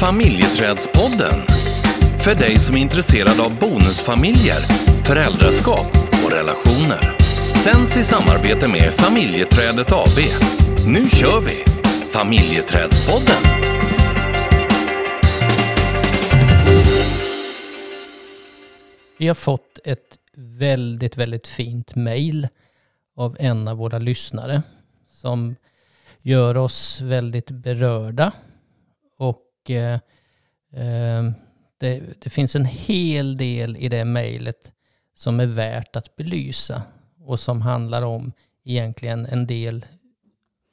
Familjeträdspodden. För dig som är intresserad av bonusfamiljer, föräldraskap och relationer. Sänds i samarbete med Familjeträdet AB. Nu kör vi! Familjeträdspodden. Vi har fått ett väldigt, väldigt fint mejl av en av våra lyssnare som gör oss väldigt berörda. Och eh, eh, det, det, finns en hel del i det mejlet som är värt att belysa och som handlar om egentligen en del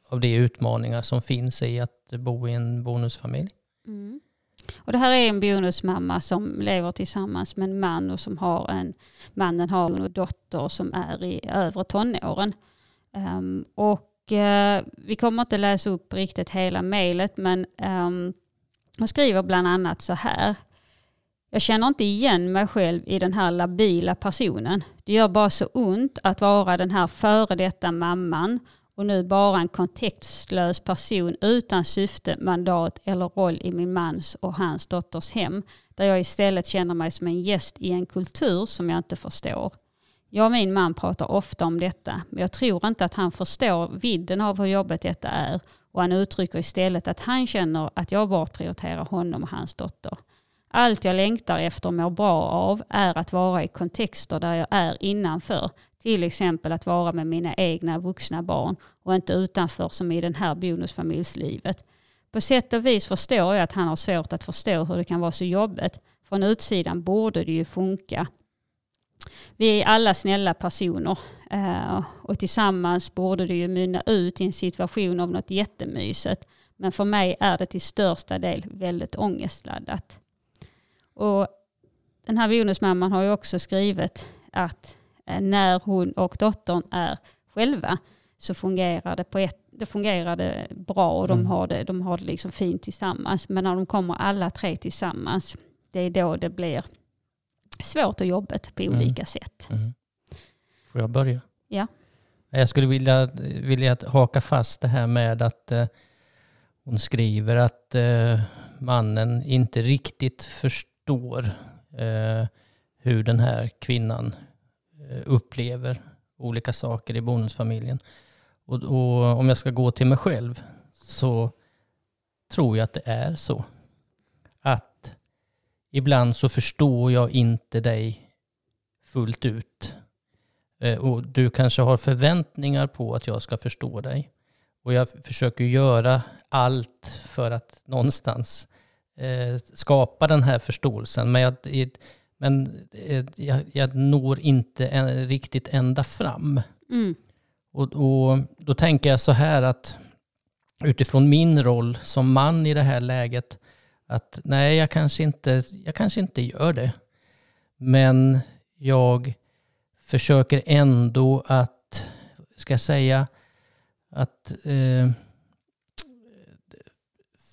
av de utmaningar som finns i att bo i en bonusfamilj. Mm. Och det här är en bonusmamma som lever tillsammans med en man och som har en, mannen har en dotter som är i övre tonåren. Um, och uh, vi kommer inte läsa upp riktigt hela mejlet men um, hon skriver bland annat så här. Jag känner inte igen mig själv i den här labila personen. Det gör bara så ont att vara den här före detta mamman och nu bara en kontextlös person utan syfte, mandat eller roll i min mans och hans dotters hem. Där jag istället känner mig som en gäst i en kultur som jag inte förstår. Jag och min man pratar ofta om detta, men jag tror inte att han förstår vidden av hur jobbigt detta är och han uttrycker istället att han känner att jag bortprioriterar honom och hans dotter. Allt jag längtar efter och mår bra av är att vara i kontexter där jag är innanför. Till exempel att vara med mina egna vuxna barn och inte utanför som i den här bonusfamiljslivet. På sätt och vis förstår jag att han har svårt att förstå hur det kan vara så jobbigt. Från utsidan borde det ju funka. Vi är alla snälla personer och tillsammans borde det ju mynna ut i en situation av något jättemysigt. Men för mig är det till största del väldigt ångestladdat. Och den här bonusmamman har ju också skrivit att eh, när hon och dottern är själva så fungerar det, på ett, det fungerade bra och de mm. har det, de har det liksom fint tillsammans. Men när de kommer alla tre tillsammans, det är då det blir svårt och jobbigt på mm. olika mm. sätt. Mm. Får jag börja? Ja. Jag skulle vilja, vilja haka fast det här med att eh, hon skriver att eh, mannen inte riktigt förstår eh, hur den här kvinnan eh, upplever olika saker i bonusfamiljen. Och, och, om jag ska gå till mig själv så tror jag att det är så. Att ibland så förstår jag inte dig fullt ut. Eh, och du kanske har förväntningar på att jag ska förstå dig. Och jag försöker göra allt för att någonstans eh, skapa den här förståelsen. Men, jag, men eh, jag, jag når inte en, riktigt ända fram. Mm. Och, och då tänker jag så här att utifrån min roll som man i det här läget, att nej, jag kanske inte, jag kanske inte gör det. Men jag försöker ändå att, ska jag säga, att eh,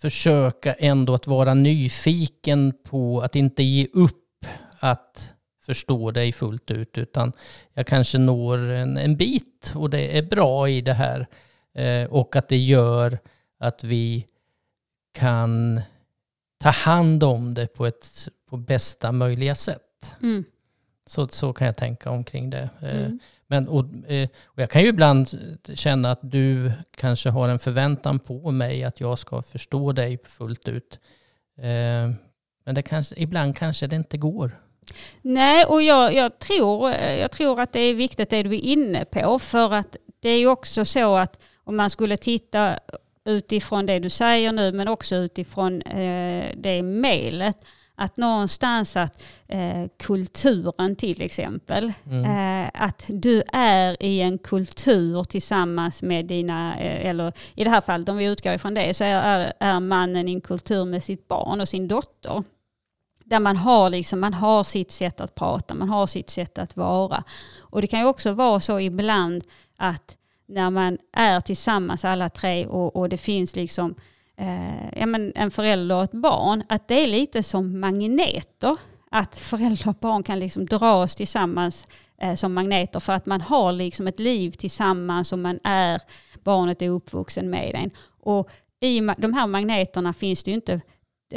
försöka ändå att vara nyfiken på att inte ge upp att förstå dig fullt ut, utan jag kanske når en, en bit och det är bra i det här. Eh, och att det gör att vi kan ta hand om det på, ett, på bästa möjliga sätt. Mm. Så, så kan jag tänka omkring det. Eh, mm. Men, och, eh, och jag kan ju ibland känna att du kanske har en förväntan på mig att jag ska förstå dig fullt ut. Eh, men det kanske, ibland kanske det inte går. Nej, och jag, jag, tror, jag tror att det är viktigt det du är inne på. För att det är ju också så att om man skulle titta utifrån det du säger nu men också utifrån eh, det mejlet att någonstans att eh, kulturen till exempel, mm. eh, att du är i en kultur tillsammans med dina, eh, eller i det här fallet om vi utgår ifrån det, så är, är mannen i en kultur med sitt barn och sin dotter. Där man har, liksom, man har sitt sätt att prata, man har sitt sätt att vara. Och det kan ju också vara så ibland att när man är tillsammans alla tre och, och det finns liksom eh, ja, men en förälder och ett barn, att det är lite som magneter. Att förälder och barn kan liksom dras tillsammans eh, som magneter för att man har liksom ett liv tillsammans och man är, barnet är uppvuxen med en. Och i de här magneterna finns det ju inte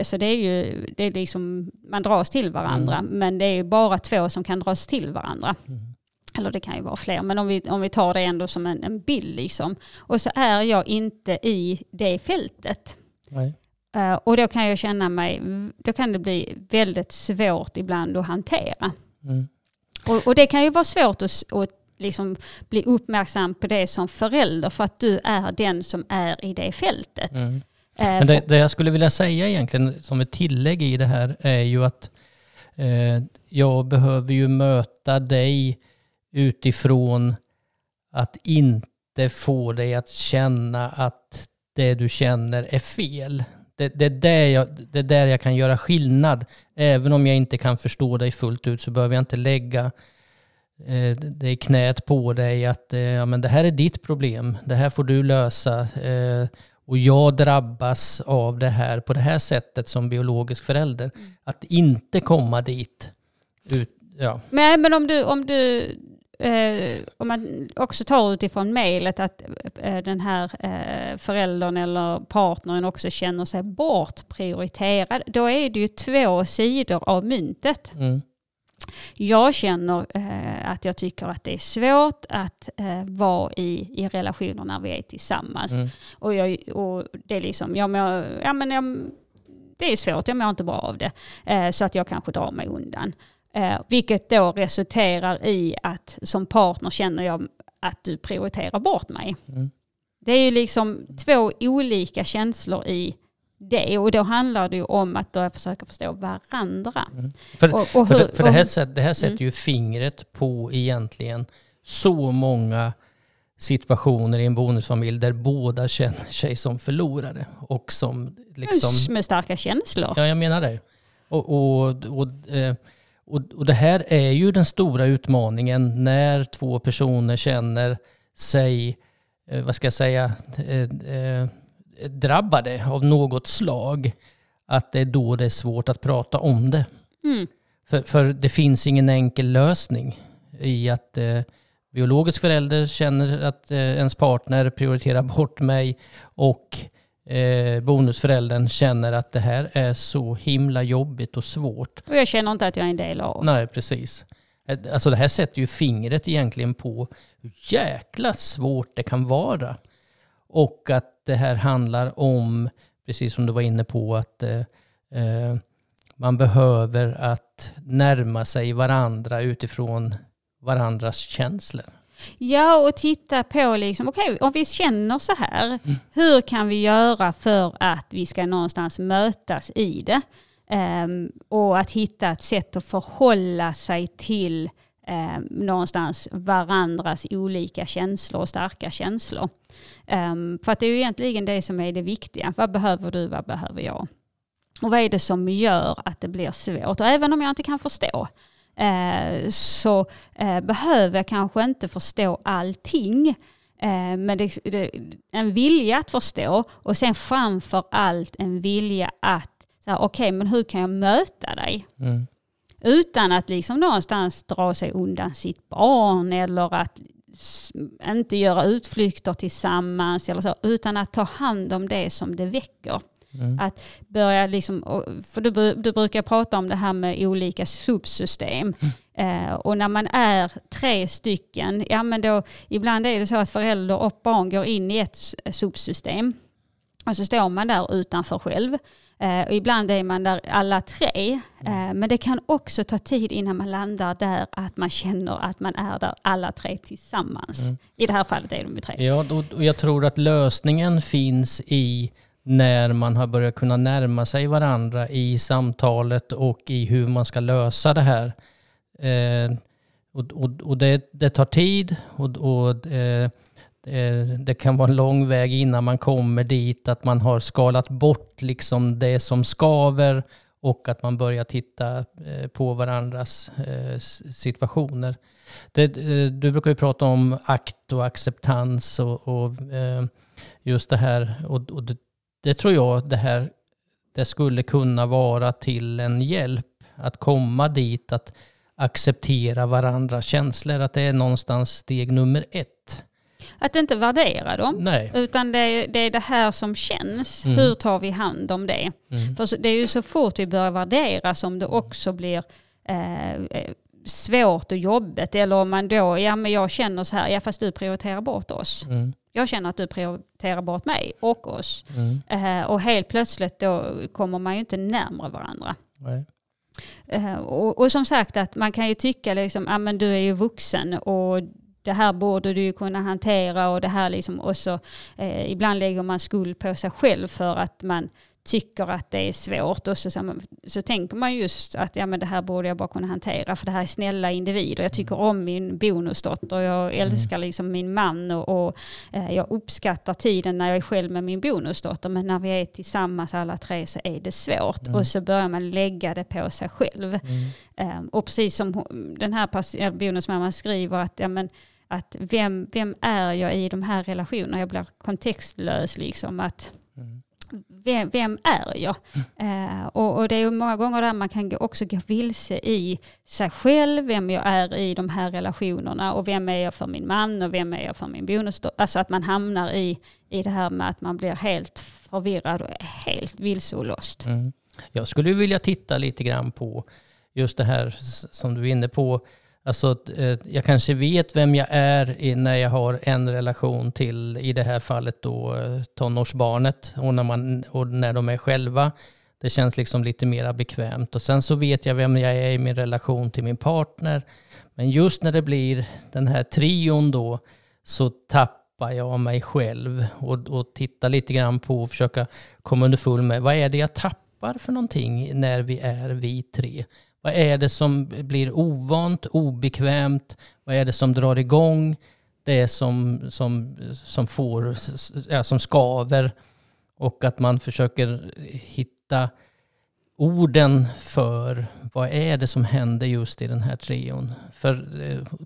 Så det är ju, det är liksom, man dras till varandra, Mm. men det är bara två som kan dras till varandra. Mm. Eller det kan ju vara fler, men om vi, om vi tar det ändå som en, en bild liksom. Och så är jag inte i det fältet. Nej. Eh, och då kan jag känna mig, då kan det bli väldigt svårt ibland att hantera. Mm. Och, och det kan ju vara svårt att, att liksom bli uppmärksam på det som förälder för att du är den som är i det fältet. Mm. Eh, Men det, det jag skulle vilja säga egentligen som ett tillägg i det här är ju att eh, jag behöver ju möta dig utifrån att inte få dig att känna att det du känner är fel. Det, det, är där jag, det är där jag kan göra skillnad. Även om jag inte kan förstå dig fullt ut så behöver jag inte lägga eh, det i knät på dig att eh, ja, men det här är ditt problem. Det här får du lösa. Eh, och jag drabbas av det här på det här sättet som biologisk förälder. Att inte komma dit. Ut, ja. Men, men om du, om du eh, om man också tar utifrån mejlet att eh, den här eh, föräldern eller partnern också känner sig bortprioriterad, då är det ju två sidor av myntet. Mm. Jag känner eh, att jag tycker att det är svårt att eh, vara i, i relationer när vi är tillsammans. Mm. Och, jag, och det är liksom, jag mår, ja, men jag, det är svårt, jag mår inte bra av det. Eh, så att jag kanske drar mig undan. Eh, vilket då resulterar i att som partner känner jag att du prioriterar bort mig. Mm. Det är ju liksom två olika känslor i det och då handlar det ju om att börja försöka förstå varandra. För, Och, och för, hur, det, för det, här, sätt- det här sätter ju fingret på egentligen så många situationer i en bonusfamilj där båda känner sig som förlorare och som liksom... med starka känslor. Ja, jag menar det. Och, och, och, eh, och, och det här är ju den stora utmaningen när två personer känner sig, eh, vad ska jag säga, eh, eh, drabbade av något slag. Att det är då det är svårt att prata om det. Mm. För, för det finns ingen enkel lösning i att eh, biologisk förälder känner att eh, ens partner prioriterar bort mig och eh, bonusföräldern känner att det här är så himla jobbigt och svårt. Och jag känner inte att jag är en del av. Nej, precis. Eh, Alltså det här sätter ju fingret egentligen på hur jäkla svårt det kan vara. Och att det här handlar om, precis som du var inne på, att eh, eh, man behöver att närma sig varandra utifrån varandras känslor. Ja, och titta på liksom, okej, om vi känner så här, hur kan vi göra för att vi ska någonstans mötas i det? Ehm, och att hitta ett sätt att förhålla sig till ehm, någonstans varandras olika känslor och starka känslor. Ehm, för att det är ju egentligen det som är det viktiga. Vad behöver du, vad behöver jag? Och vad är det som gör att det blir svårt? Och även om jag inte kan förstå eh, så eh, behöver jag kanske inte förstå allting. Eh, men det, det, en vilja att förstå och sen framför allt en vilja att, okej men hur kan jag möta dig? Mm. Utan att liksom någonstans dra sig undan sitt barn eller att inte göra utflykter tillsammans eller så, utan att ta hand om det som det väcker. Mm. Att börja liksom, för du, du brukar prata om det här med olika subsystem. Eh, och när man är tre stycken, ja men då ibland är det så att förälder och barn går in i ett subsystem. Och så står man där utanför själv. Eh, och ibland är man där alla tre. Eh, men det kan också ta tid innan man landar där att man känner att man är där alla tre tillsammans. I det här fallet är de ju tre. Ja, och jag tror att lösningen finns i när man har börjat kunna närma sig varandra i samtalet och i hur man ska lösa det här. Eh, och och, och det, det tar tid och, och eh, det, det kan vara en lång väg innan man kommer dit, att man har skalat bort liksom det som skaver och att man börjar titta eh, på varandras eh, situationer. Det, du brukar ju prata om akt och acceptans och, och just det här. Och, och det, tror jag det här det skulle kunna vara till en hjälp att komma dit, att acceptera varandras känslor. Att det är någonstans steg nummer ett. att inte värdera dem. Nej. Utan det är, det är det här som känns. Mm. Hur tar vi hand om det? Mm. För det är ju så fort vi börjar värdera som det också blir eh, eh, svårt och jobbigt. Eller om man då, ja men jag känner så här, ja fast du prioriterar bort oss. Mm. Jag känner att du prioriterar bort mig och oss. Mm. Eh, och helt plötsligt då kommer man ju inte närmare varandra. Eh, och, och som sagt att man kan ju tycka liksom, ja men du är ju vuxen och det här borde du ju kunna hantera och det här liksom och så eh, ibland lägger man skuld på sig själv för att man tycker att det är svårt och så, så, så tänker man just att ja men det här borde jag bara kunna hantera för det här är snälla individer. Jag tycker om min bonusdotter, jag älskar liksom min man och, och eh, jag uppskattar tiden när jag är själv med min bonusdotter men när vi är tillsammans alla tre så är det svårt Mm. och så börjar man lägga det på sig själv. Mm. Eh, och precis som den här bonusmamman skriver att, ja, men, att vem, vem är jag i de här relationerna? Jag blir kontextlös liksom. Att, Mm vem, vem är jag? Eh, och, och det är ju många gånger där man kan också gå vilse i sig själv, vem jag är i de här relationerna och vem är jag för min man och vem är jag för min bonusdotter. Alltså att man hamnar i, i det här med att man blir helt förvirrad och helt vilse och lost. Mm. Jag skulle vilja titta lite grann på just det här som du är inne på. Alltså, eh, jag kanske vet vem jag är när jag har en relation till, i det här fallet då, eh, tonårsbarnet och när, man, och när de är själva. Det känns liksom lite mer bekvämt. Och sen så vet jag vem jag är i min relation till min partner. Men just när det blir den här trion då så tappar jag mig själv och, och tittar lite grann på och försöka komma underfull med vad är det jag tappar för någonting när vi är vi tre? Vad är det som blir ovant, obekvämt? Vad är det som drar igång? Det som, som, som får, ja, som skaver och att man försöker hitta orden för vad är det som händer just i den här trion. För eh,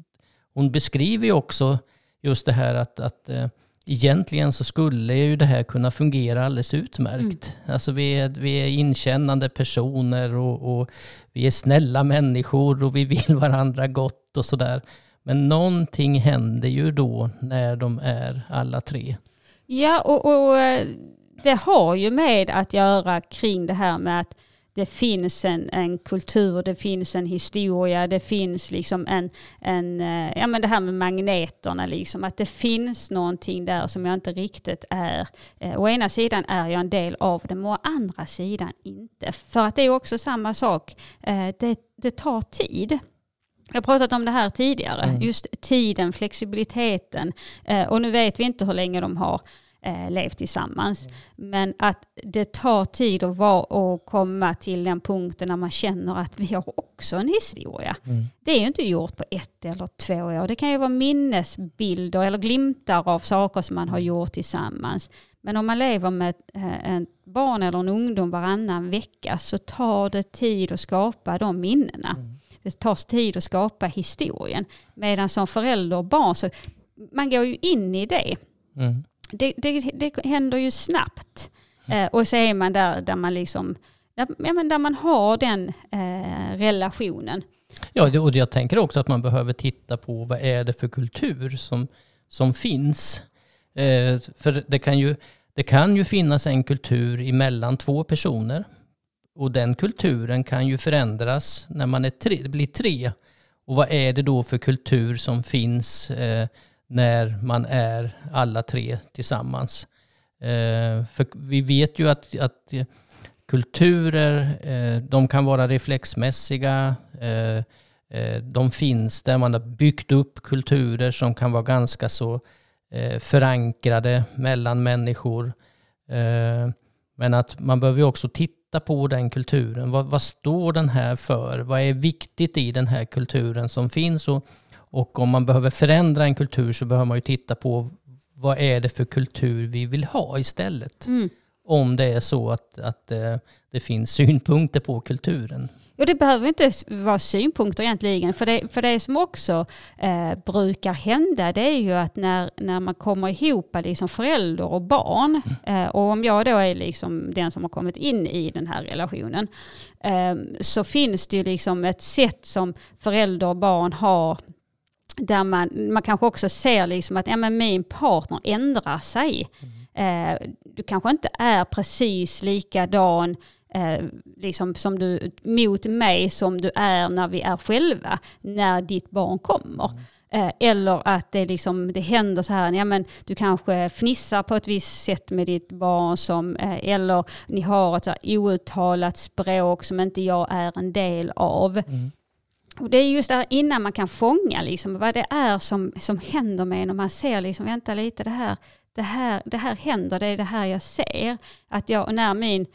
hon beskriver ju också just det här att, att eh, egentligen så skulle ju det här kunna fungera alldeles utmärkt. Alltså vi är, vi är inkännande personer och, och vi är snälla människor och vi vill varandra gott och sådär. Men någonting händer ju då när de är alla tre. Ja, och, och eh, det har ju med att göra kring det här med att det finns en, en kultur, det finns en historia, det finns liksom en, en eh, ja men det här med magneterna liksom, att det finns någonting där som jag inte riktigt är. Eh, å ena sidan är jag en del av det, men å andra sidan inte. För att det är också samma sak, eh, det, det tar tid. Jag har pratat om det här tidigare, Mm. just tiden, flexibiliteten. Eh, och nu vet vi inte hur länge de har eh, levt tillsammans. Men att det tar tid att vara och komma till den punkten när man känner att vi har också en historia. Det är ju inte gjort på ett eller två år. Det kan ju vara minnesbilder eller glimtar av saker som man har gjort tillsammans. Men om man lever med ett, eh, ett barn eller en ungdom varannan vecka så tar det tid att skapa de minnena. Det tar tid att skapa historien. Medan som förälder och barn så man går ju in i det. Mm. Det, det, det händer ju snabbt. Eh, och så är man där, där man liksom där, ja, men där man har den eh, relationen. Ja, och jag tänker också att man behöver titta på vad är det för kultur som, som finns. Eh, för det kan, ju, det kan ju finnas en kultur emellan två personer. Och den kulturen kan ju förändras när man är tre, blir tre. Och vad är det då för kultur som finns eh, när man är alla tre tillsammans? Eh, för vi vet ju att, att kulturer, eh, de kan vara reflexmässiga. Eh, eh, de finns där man har byggt upp kulturer som kan vara ganska så eh, förankrade mellan människor. Eh, men att man behöver ju också titta på den kulturen. Vad, vad står den här för? Vad är viktigt i den här kulturen som finns? Och, och om man behöver förändra en kultur så behöver man ju titta på vad är det för kultur vi vill ha istället? Mm. Om det är så att, att eh, det finns synpunkter på kulturen. Och det behöver inte vara synpunkter egentligen. För det, för det som också eh, brukar hända det är ju att när, när man kommer ihop liksom förälder och barn. Eh, och om jag då är liksom den som har kommit in i den här relationen. Eh, så finns det ju liksom ett sätt som förälder och barn har där man, man kanske också ser liksom att ja, men min partner ändrar sig. Eh, du kanske inte är precis likadan eh, liksom som du, mot mig som du är när vi är själva, när ditt barn kommer. Eh, eller att det, liksom, det händer så här, ja, men du kanske fnissar på ett visst sätt med ditt barn, som, eh, eller ni har ett så outtalat språk som inte jag är en del av. Mm. Och det är just där innan man kan fånga liksom, vad det är som, som händer med en och man ser liksom, vänta lite, det här, det, här, det här händer, det är det här jag ser. Att jag, när min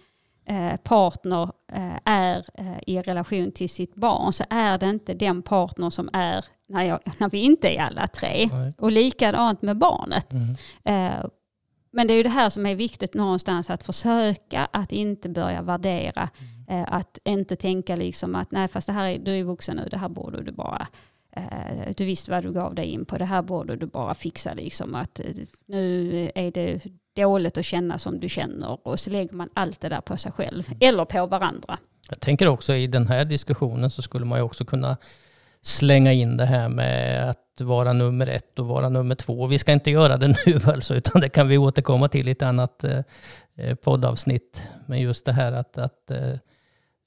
eh, partner eh, är eh, i relation till sitt barn så är det inte den partner som är när, jag, när vi inte är alla tre. Nej. Och likadant med barnet. Mm. Eh, men det är ju det här som är viktigt någonstans att försöka att inte börja värdera. Eh, Eh, att inte tänka liksom att nej fast det här är, du är vuxen nu, det här borde du bara eh, du visste vad du gav dig in på, det här borde du bara fixa liksom att eh, nu är det dåligt att känna som du känner och så lägger man allt det där på sig själv eller på varandra. Jag tänker också i den här diskussionen så skulle man ju också kunna slänga in det här med att vara nummer ett och vara nummer två. Vi ska inte göra det nu alltså, utan det kan vi återkomma till i ett annat eh, eh poddavsnitt. Men just det här att, att eh,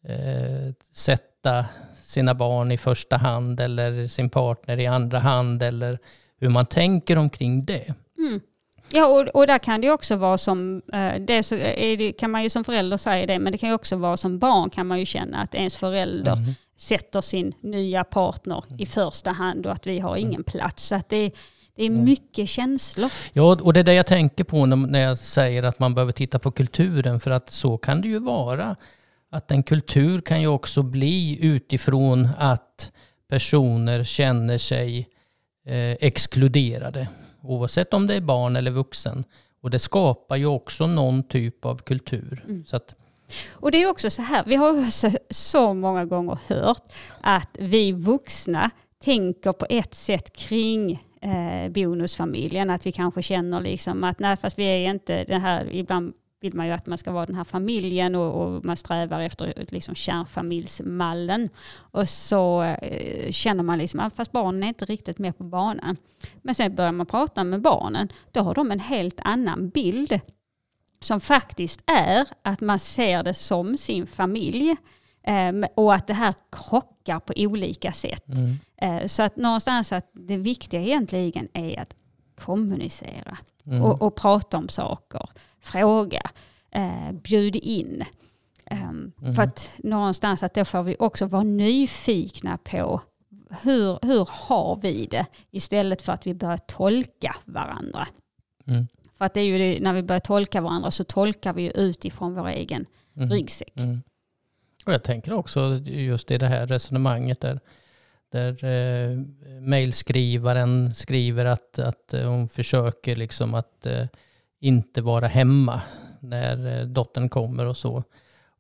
eh, sätta sina barn i första hand eller sin partner i andra hand eller hur man tänker omkring det. Mm. Ja, och, och där kan det ju också vara som, eh, det så det, kan man ju som förälder säga det, men det kan ju också vara som barn kan man ju känna att ens förälder Mm. sätter sin nya partner i första hand och att vi har ingen plats. Så att det, det är Mm. mycket känslor. Ja, och det är det jag tänker på när jag säger att man behöver titta på kulturen. För att så kan det ju vara. Att en kultur kan ju också bli utifrån att personer känner sig eh, exkluderade. Oavsett om det är barn eller vuxen. Och det skapar ju också någon typ av kultur. Så att, Och det är också så här, vi har så, så många gånger hört att vi vuxna tänker på ett sätt kring eh, bonusfamiljen. Att vi kanske känner liksom att nej fast vi är inte det här, ibland vill man ju att man ska vara den här familjen och, och man strävar efter liksom kärnfamiljsmallen. Och så eh, känner man liksom att fast barnen är inte riktigt med på banan. Men sen börjar man prata med barnen, då har de en helt annan bild som faktiskt är att man ser det som sin familj eh, och att det här krockar på olika sätt. mm, Eh, så att någonstans att det viktiga egentligen är att kommunicera mm, och, och prata om saker, fråga, eh, bjud in. Ehm, Mm. För att någonstans att då får vi också vara nyfikna på hur, hur har vi det istället för att vi börjar tolka varandra. mm, För att det är ju det, när vi börjar tolka varandra så tolkar vi ju utifrån vår egen mm. ryggsäck. Mm. Och jag tänker också just i det här resonemanget där, där eh, mejlskrivaren skriver att, att eh, hon försöker liksom att eh, inte vara hemma när eh, dottern kommer och så.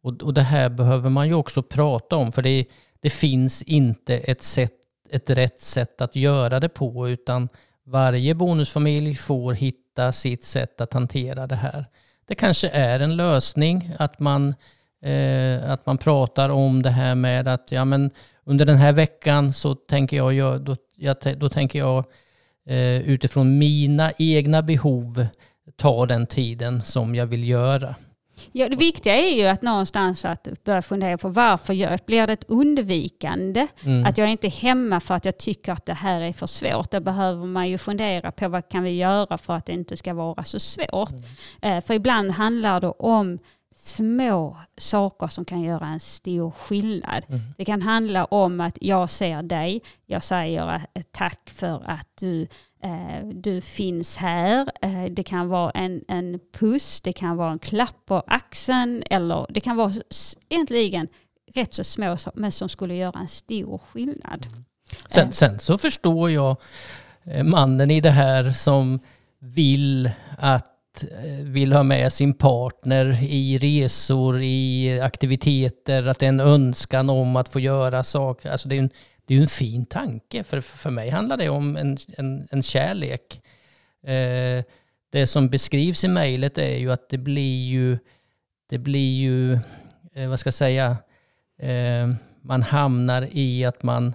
Och, och det här behöver man ju också prata om för det, det finns inte ett, sätt, ett rätt sätt att göra det på utan varje bonusfamilj får hitta sitt sätt att hantera det här. Det kanske är en lösning att man, eh, att man pratar om det här med att ja, men under den här veckan så tänker jag, gö- då, jag, då tänker jag eh, utifrån mina egna behov ta den tiden som jag vill göra. Ja, det viktiga är ju att någonstans att börja fundera på varför jag, blir det ett undvikande? Mm. Att jag inte är hemma för att jag tycker att det här är för svårt. Då behöver man ju fundera på vad kan vi göra för att det inte ska vara så svårt. Eh, för ibland handlar det om små saker som kan göra en stor skillnad. Mm. Det kan handla om att jag ser dig, jag säger eh, tack för att du, eh, du finns här. Eh, det kan vara en, en puss, det kan vara en klapp på axeln eller det kan vara egentligen rätt så små saker men som skulle göra en stor skillnad. Sen, Eh. sen så förstår jag eh, mannen i det här som vill att Eh, vill ha med sin partner i resor, i aktiviteter, att det är en önskan om att få göra saker. Alltså det är ju en, det är en fin tanke. För, för mig handlar det om en, en, en kärlek. Eh, det som beskrivs i mejlet är ju att det blir ju, det blir ju, eh, vad ska jag säga, eh, man hamnar i att man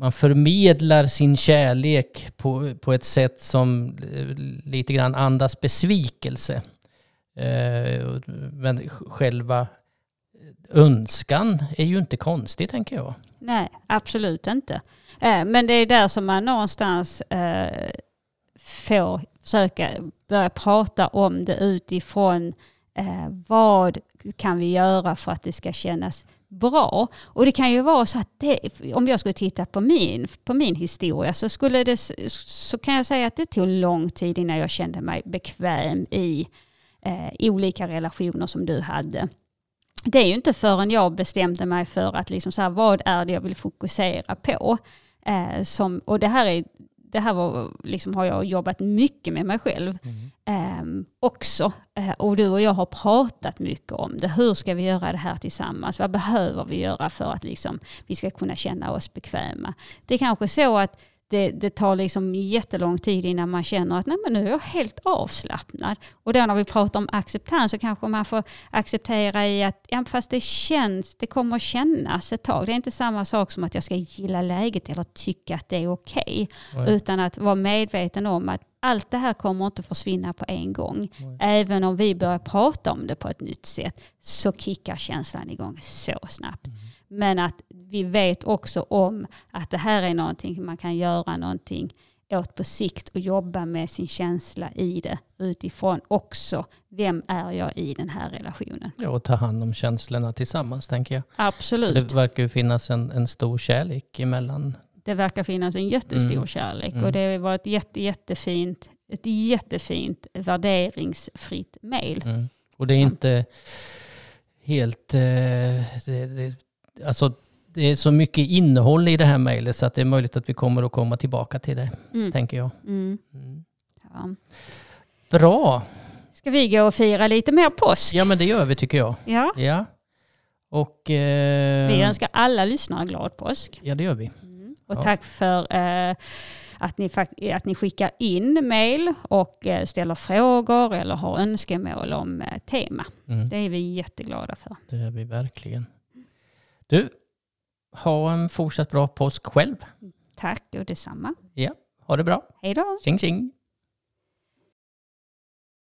man förmedlar sin kärlek på, på ett sätt som lite grann andas besvikelse. Eh, men själva önskan är ju inte konstig tänker jag. Nej, absolut inte. Eh, men det är där som man någonstans eh, får försöka börja prata om det utifrån vad kan vi göra för att det ska kännas bra. Och det kan ju vara så att det, om jag skulle titta på min, på min historia så, skulle det, så kan jag säga att det tog lång tid innan jag kände mig bekväm i eh, olika relationer som du hade. Det är ju inte förrän jag bestämde mig för att liksom så här, vad är det jag vill fokusera på. Eh, som, och det här är det här var, liksom, har jag jobbat mycket med mig själv mm. eh, också. Eh, och du och jag har pratat mycket om det. Hur ska vi göra det här tillsammans? Vad behöver vi göra för att liksom, vi ska kunna känna oss bekväma? Det är kanske så att det, det tar liksom jättelång tid innan man känner att Nej, men nu är jag helt avslappnad. Och då när vi pratar om acceptans så kanske man får acceptera i att ja, fast det känns, det kommer att kännas ett tag. Det är inte samma sak som att jag ska gilla läget eller tycka att det är okej. Okay, utan att vara medveten om att allt det här kommer inte försvinna på en gång. Nej. Även om vi börjar prata om det på ett nytt sätt så kickar känslan igång så snabbt. Mm. Men att vi vet också om att det här är någonting man kan göra någonting åt på sikt och jobba med sin känsla i det utifrån också vem är jag i den här relationen. Ja, och ta hand om känslorna tillsammans tänker jag. Absolut. Det verkar ju finnas en, en stor kärlek emellan. Det verkar finnas en jättestor mm. kärlek och mm. det var ett jätte, jättefint, ett jättefint värderingsfritt mejl. Mm. Och det är inte helt... Eh, det, det, alltså, det är så mycket innehåll i det här mejlet så att det är möjligt att vi kommer att komma tillbaka till det, mm. tänker jag. Mm. Mm. Ja. Bra. Ska vi gå och fira lite mer påsk? Ja, men det gör vi tycker jag. Ja. ja. Och, eh, vi önskar alla lyssnare glad påsk. Ja, det gör vi. Mm. Och ja. tack för eh, att, ni, att ni skickar in mejl och eh, ställer frågor eller har önskemål om eh, tema. Mm. Det är vi jätteglada för. Det är vi verkligen. Du, ha en fortsatt bra påsk själv. Tack och detsamma. Ja, ha det bra. Hej då. Tjing tjing.